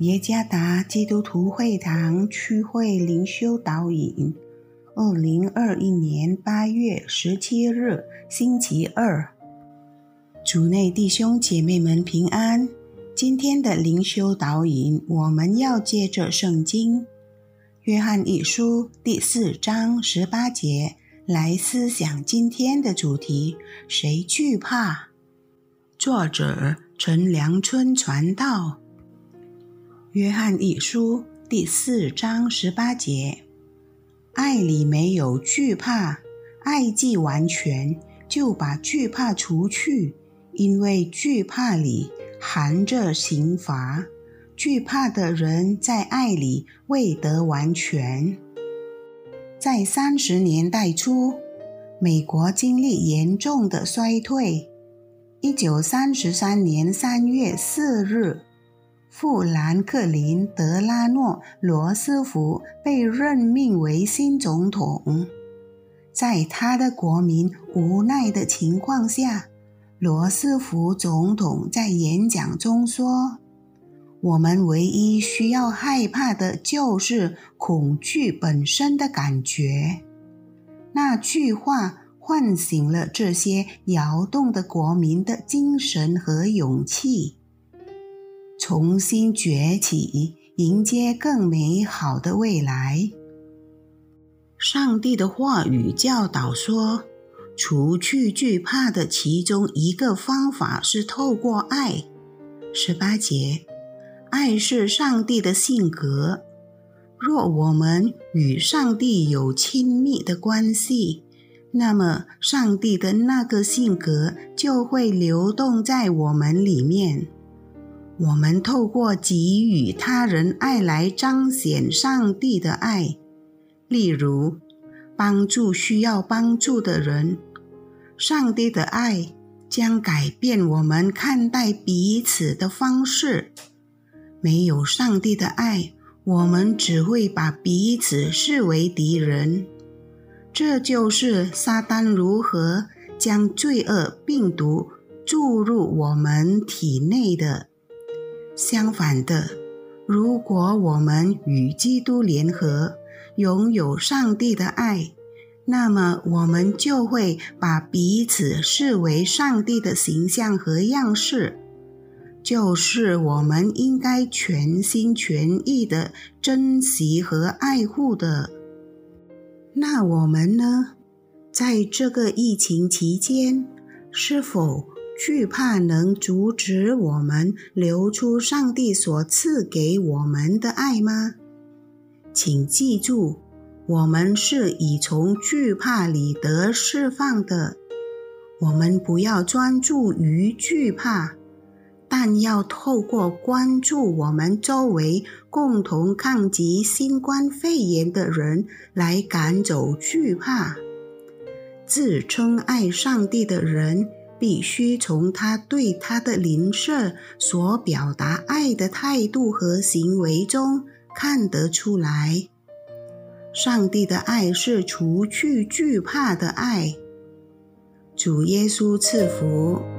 耶加达基督徒会堂区会灵修导引，二零二一年八月十七日星期二，主内弟兄姐妹们平安。今天的灵修导引，我们要借着圣经《约翰一书》第四章十八节来思想今天的主题：谁惧怕？作者陈良春传道。约翰一书第四章十八节：爱里没有惧怕，爱既完全，就把惧怕除去，因为惧怕里含着刑罚。惧怕的人在爱里未得完全。在三十年代初，美国经历严重的衰退。一九三三年三月四日。富兰克林·德拉诺·罗斯福被任命为新总统。在他的国民无奈的情况下，罗斯福总统在演讲中说：“我们唯一需要害怕的就是恐惧本身的感觉。”那句话唤醒了这些摇动的国民的精神和勇气。重新崛起，迎接更美好的未来。上帝的话语教导说，除去惧怕的其中一个方法是透过爱。十八节，爱是上帝的性格。若我们与上帝有亲密的关系，那么上帝的那个性格就会流动在我们里面。我们透过给予他人爱来彰显上帝的爱，例如帮助需要帮助的人。上帝的爱将改变我们看待彼此的方式。没有上帝的爱，我们只会把彼此视为敌人。这就是撒旦如何将罪恶病毒注入我们体内的。相反的，如果我们与基督联合，拥有上帝的爱，那么我们就会把彼此视为上帝的形象和样式，就是我们应该全心全意的珍惜和爱护的。那我们呢？在这个疫情期间，是否？惧怕能阻止我们流出上帝所赐给我们的爱吗？请记住，我们是已从惧怕里得释放的。我们不要专注于惧怕，但要透过关注我们周围共同抗击新冠肺炎的人来赶走惧怕。自称爱上帝的人。必须从他对他的邻舍所表达爱的态度和行为中看得出来。上帝的爱是除去惧怕的爱。主耶稣赐福。